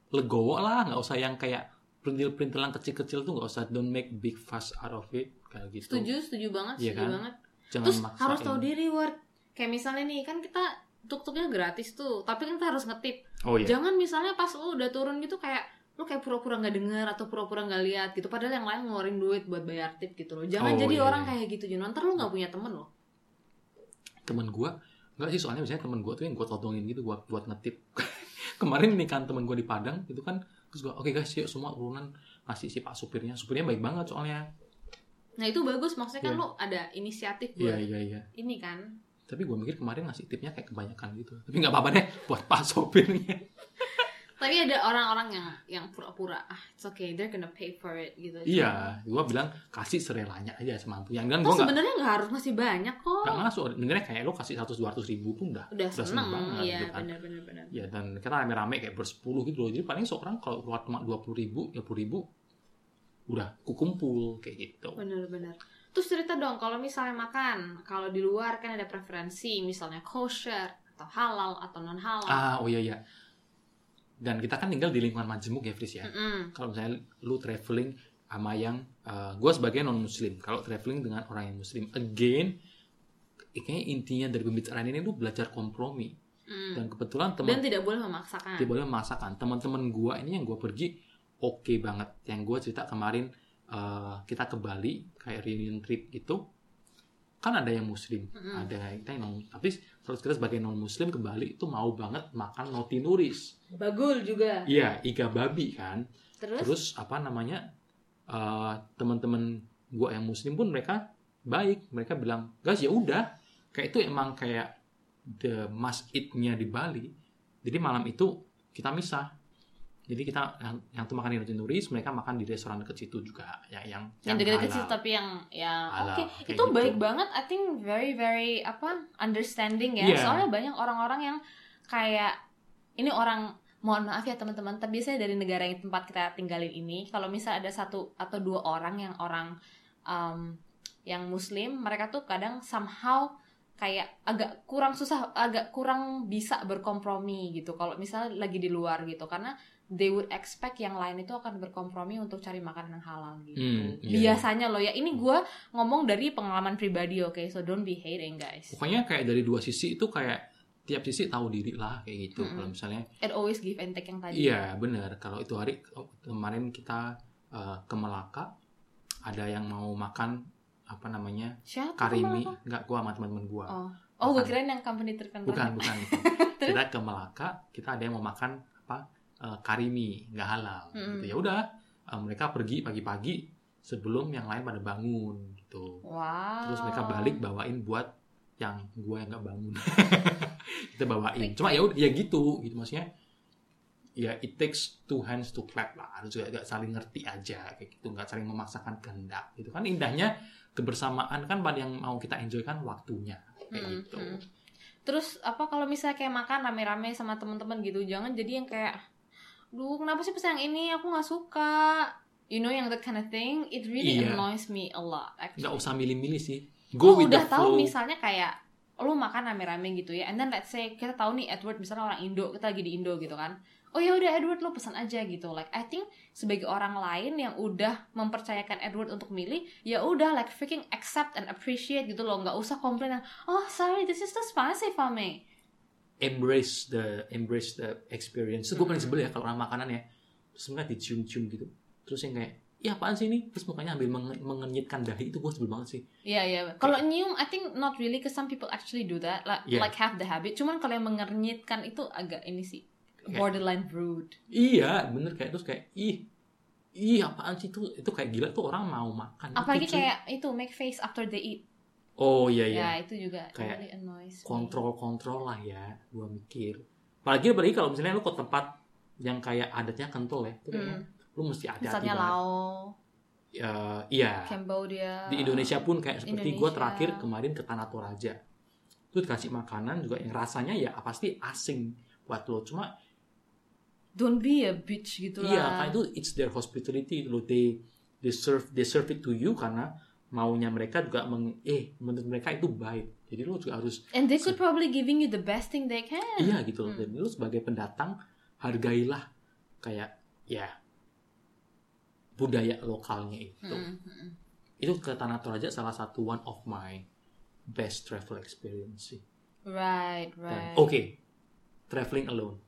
legowo lah, nggak usah yang kayak perintil-perintilan kecil-kecil tuh nggak usah don't make big fuss out of it kayak gitu. setuju setuju banget Iya setuju kan? banget Jangan terus maksain. harus tahu diri word kayak misalnya nih kan kita tuk-tuknya gratis tuh tapi kan kita harus ngetip Oh iya. jangan misalnya pas lu udah turun gitu kayak lu kayak pura-pura nggak dengar atau pura-pura nggak lihat gitu padahal yang lain ngeluarin duit buat bayar tip gitu loh jangan Oh, jadi iya, orang iya. kayak gitu Juno ntar lu nggak punya temen loh temen gue nggak sih soalnya biasanya temen gue tuh yang gue todongin gitu buat buat ngetip. Kemarin nih kan temen gue di Padang itu kan terus gue oke guys yuk semua urunan ngasih si pak supirnya. Supirnya baik banget soalnya. Nah itu bagus maksudnya kan Iya. lu ada inisiatif iya buat iya iya. ini kan? Tapi gue mikir kemarin ngasih tipnya kayak kebanyakan gitu. Tapi nggak apa-apa deh buat pak supirnya tapi ada orang-orang yang yang pura-pura ah it's okay they're gonna pay for it gitu. Iya gue bilang kasih serelanya aja semampunya dan gue Toh nggak sebenarnya nggak harus masih banyak kok. Nggak masuk sebenarnya kayak lo kasih 100 200 ribu pun udah udah seneng banget iya gitu kan. benar-benar benar ya dan kita rame-rame kayak bersepuluh gitu loh. Jadi paling seorang kalau keluar cuma dua puluh ribu ya ribu udah kukumpul kayak gitu. Benar-benar terus cerita dong kalau misalnya makan kalau di luar kan ada preferensi misalnya kosher atau halal atau non halal Ah, oh iya iya. Dan kita kan tinggal di lingkungan majemuk ya, Fris ya. Mm-mm. Kalau misalnya lu traveling sama yang gue sebagai non muslim, kalau traveling dengan orang yang muslim, again, kayaknya intinya dari pembicaraan ini lu belajar kompromi. Mm. Dan kebetulan dan teman tidak boleh memaksakan dia boleh masakan. Teman-teman gue ini yang gue pergi oke banget. Yang gue cerita kemarin eh, kita ke Bali kayak reunion trip gitu. Kan ada yang muslim, Mm-mm. ada kita yang non tapi terus kita sebagai non muslim ke Bali itu mau banget makan roti nuris. bagul juga Iya, iga babi kan. terus, Terus apa namanya? eh, teman-teman gua yang muslim pun mereka baik. Mereka bilang, "Guys, ya udah." Kayak itu emang kayak the must eat-nya di Bali. Jadi malam itu kita misah. Jadi kita yang, yang tuh makan di roti turis, mereka makan di restoran dekat situ juga, ya, yang yang dekat-dekat halal. situ tapi yang ya Halal, oke kayak itu gitu. baik banget I think very very apa understanding ya Iya. soalnya banyak orang-orang yang kayak ini orang mohon maaf ya teman-teman tapi biasanya dari negara yang tempat kita tinggalin ini kalau misal ada satu atau dua orang yang orang um, yang muslim mereka tuh kadang somehow kayak agak kurang susah agak kurang bisa berkompromi gitu kalau misalnya lagi di luar gitu karena they would expect yang lain itu akan berkompromi untuk cari makanan yang halal gitu Hmm, iya. biasanya loh ya ini gua ngomong dari pengalaman pribadi oke so don't be hating guys Pokoknya kayak dari dua sisi itu kayak tiap sisi tahu diri lah kayak gitu. Mm-mm. Kalau misalnya it always give and take yang tadi Iya benar. Kalau itu hari oh, kemarin kita eh, ke Melaka, ada yang mau makan apa namanya siapa karimi, nggak gua sama teman-teman gua. oh oh gue kirain yang company terkenal Bukan bukan. kita ke Melaka, kita ada yang mau makan apa eh, karimi nggak halal. Mm-mm. Gitu. Ya udah eh, mereka pergi pagi-pagi sebelum yang lain pada bangun gitu. wow Terus mereka balik bawain buat yang gua yang nggak bangun. kita bawain. Cuma ya ya gitu gitu maksudnya. Ya it takes two hands to clap lah. Harus juga nggak saling ngerti aja kayak gitu, nggak saling memaksakan kehendak gitu kan indahnya kebersamaan kan pada yang mau kita enjoy kan waktunya kayak Mm-mm, gitu. mm. terus apa kalau misalnya kayak makan rame-rame sama teman-teman gitu jangan jadi yang kayak duh kenapa sih pesan yang ini? Aku nggak suka. You know yang that kind of thing? It really Iya. annoys me a lot actually. Nggak usah milih-milih sih. Go with udah the tahu flow. misalnya kayak lu makan rame-rame gitu ya and then let's say kita tahu nih Edward misalnya orang Indo kita lagi di Indo gitu kan. Oh ya udah Edward lu pesan aja gitu. Like I think sebagai orang lain yang udah mempercayakan Edward untuk milih ya udah like freaking accept and appreciate gitu loh. Nggak usah komplain yang, oh sorry this is too spicy for me embrace the embrace the experience. Terus gue paling sebel ya kalau orang makanan ya, terus mereka dicium-cium gitu. Terus yang kayak, ya apaan sih ini? Terus mukanya ambil menge- mengenyitkan dahi itu gue sebel banget sih. Iya iya. Kalau nyium, I think not really, cause some people actually do that, like, Yeah. like have the habit. Cuman kalau yang mengernyitkan itu agak ini sih, borderline rude. Iya, bener kayak terus kayak ih, ih apaan sih itu? Itu kayak gila tuh orang mau makan. Apalagi Itu, kayak itu make face after they eat. Oh iya iya, Ya itu juga Kayak really annoys me. kontrol-kontrol lah ya, gue mikir. Apalagi apalagi kalau misalnya lu ke tempat yang kayak adatnya kental ya, itu kayaknya lu mesti hati-hati Misalnya banget. Lao, Ya, iya. Cambodia. di Indonesia pun kayak seperti gue terakhir kemarin ke Tanah Toraja itu dikasih makanan juga yang rasanya ya pasti asing buat lo cuma Don't be a bitch gitu lah. iya itu it's their hospitality lo they they serve they serve it to you karena maunya mereka juga meng, eh menurut mereka itu baik jadi lo juga harus And they could probably giving you the best thing they can. iya gitu loh Hmm. dan lo sebagai pendatang hargailah kayak ya budaya lokalnya itu Mm, mm. itu ke Tanah Toraja salah satu one of my best travel experience sih Right, right. Oke, traveling alone.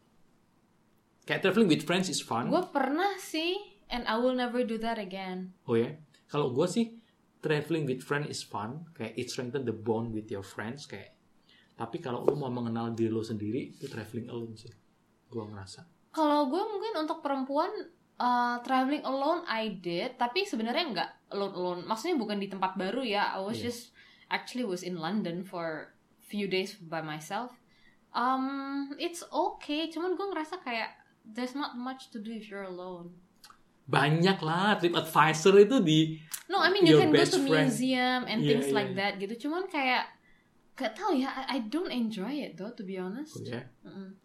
Kayak traveling with friends is fun. Gue pernah sih, and I will never do that again. Oh ya, kalau gue sih traveling with friends is fun. Kayak it strengthen the bond with your friends. Kayak, tapi kalau lu mau mengenal diri lo sendiri, itu traveling alone sih. Gue ngerasa. Kalau gue mungkin untuk perempuan uh, traveling alone I did, tapi sebenarnya nggak alone alone. Maksudnya bukan di tempat baru ya. I was Iya. just actually was in London for few days by myself. Um, it's okay. Cuman gue ngerasa kayak there's not much to do if you're alone. Banyak lah trip advisor itu di No, I mean you can go to friend. museum and Iya, things iya, like iya. that gitu. Cuman kayak gak tau ya. I, I don't enjoy it though, to be honest. oh ya. Mm-mm.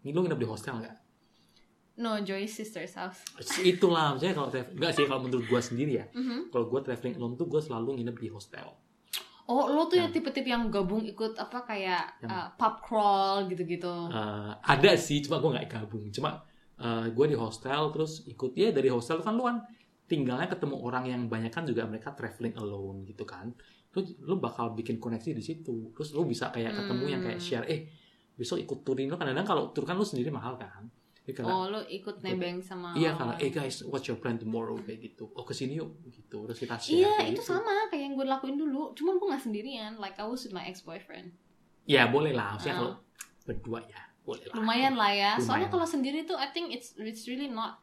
Ini lu nginep di hostel nggak? No, Joy's sister's house. Itulah, maksudnya kalau travel, nggak sih kalau menurut gue sendiri ya. Mhm. Kalau gue traveling alone tuh gue selalu nginep di hostel. Oh, lo tuh yang Yang- tipe-tipe yang gabung ikut apa kayak Yang- uh, pub crawl gitu-gitu. Eh, ada sih cuma gue nggak gabung cuma gue di hostel terus ikut ya dari hostel kan lu kan tinggalnya ketemu orang yang banyak kan juga mereka traveling alone gitu kan terus lu bakal bikin koneksi di situ terus lu bisa kayak ketemu yang kayak Hmm. share eh besok ikut turin lu kadang-kadang kalau tur kan lu sendiri mahal kan Jadi karena, oh, lo ikut nebeng sama iya karena orang. eh guys what's your plan tomorrow kayak gitu oh ke sini yuk gitu terus kita share Iya, itu gitu. sama kayak yang gue lakuin dulu. Cuman gue gak sendirian. Like I was with my ex-boyfriend. ya boleh lah maksudnya Ah. kalau berdua ya boleh lah Lumayan lah ya. Soalnya Lumayan. kalau sendiri tuh I think it's it's really not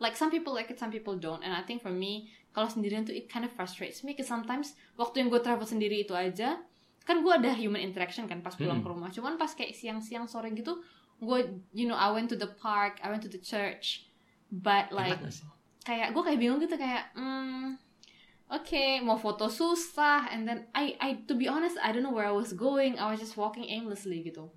like some people like it, some people don't. And I think for me kalau sendirian tuh it kind of frustrates me. Cause sometimes waktu yang gue travel sendiri itu aja kan gue ada human interaction kan pas pulang Hmm. ke rumah. Cuman pas kayak siang-siang sore gitu gue you know I went to the park I went to the church but like kayak gue kayak bingung gitu kayak hmm oke mau foto susah and then I I to be honest I don't know where I was going I was just walking aimlessly gitu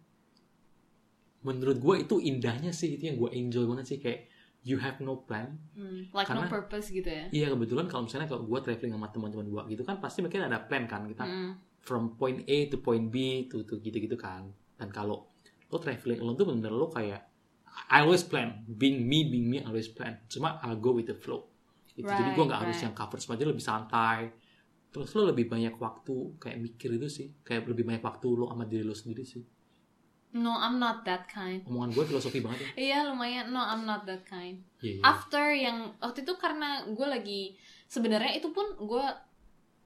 menurut gue itu indahnya sih itu yang gue enjoy banget sih kayak you have no plan. Hmm, like Karena- no purpose gitu ya? iya kebetulan kalau misalnya kalau gue traveling sama teman-teman gue gitu kan pasti mungkin ada plan kan kita Mm. from point A to point B to to gitu-gitu kan. Dan kalau lo traveling lo tuh bener lo kayak I always plan. Being me being me I always plan. Cuma I'll go with the flow. Gitu. jadi gue Right, nggak harus right. yang cover semua aja lebih santai. Terus lo lebih banyak waktu kayak mikir itu sih. Kayak lebih banyak waktu lo sama diri lo sendiri sih no I'm not that kind. Omongan gue filosofi banget ya. Iya lumayan. No I'm not that kind. Iya, iya. after yang waktu itu karena gue lagi sebenarnya itu pun gue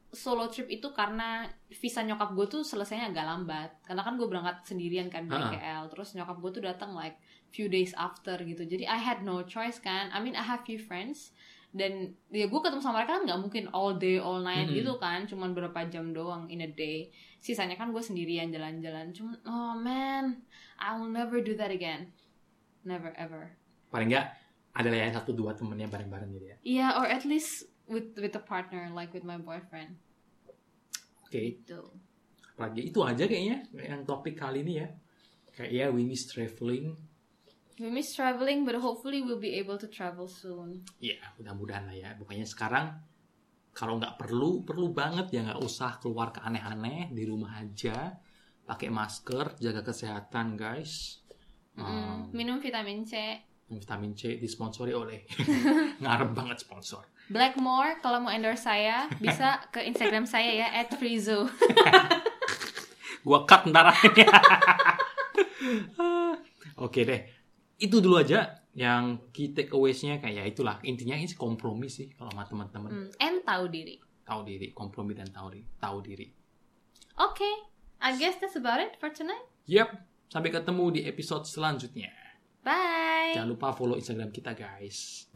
solo trip itu karena visa nyokap gue tuh selesainya agak lambat. Karena kan gue berangkat sendirian kan dari Ha-ha. KL terus nyokap gue tuh datang like few days after gitu. Jadi I had no choice kan. I mean I have few friends dan ya gue ketemu sama mereka kan nggak mungkin all day all night Mm-mm. gitu kan. Cuman berapa jam doang in a day. Sisanya kan gue sendirian jalan-jalan. Cuman oh man I will never do that again. Never ever. Paling nggak ada yang satu dua temennya bareng-bareng gitu ya? Yeah, or at least with with a partner, like with my boyfriend. oke. Gitu. lagi itu aja kayaknya yang topik kali ini ya. Kayak ya we miss traveling We miss traveling, but hopefully we'll be able to travel soon. ya mudah-mudahan lah ya. Pokoknya sekarang kalau nggak perlu perlu banget ya nggak usah keluar ke aneh-aneh di rumah aja. Pakai masker jaga kesehatan guys. Mm, Hmm, Minum vitamin C. vitamin C disponsori oleh ngarep banget sponsor. Blackmore, kalau mau endorse saya, bisa ke Instagram saya ya, @frizo. gua cut ntar oke deh itu dulu aja yang key takeaways-nya kayak ya itulah intinya ini kompromi sih kalau sama teman-teman Hmm, and tahu diri. tahu diri kompromi dan tahu diri tahu diri Okay, I guess that's about it for tonight. Yap, sampai ketemu di episode selanjutnya. Bye. Jangan lupa follow Instagram kita, guys.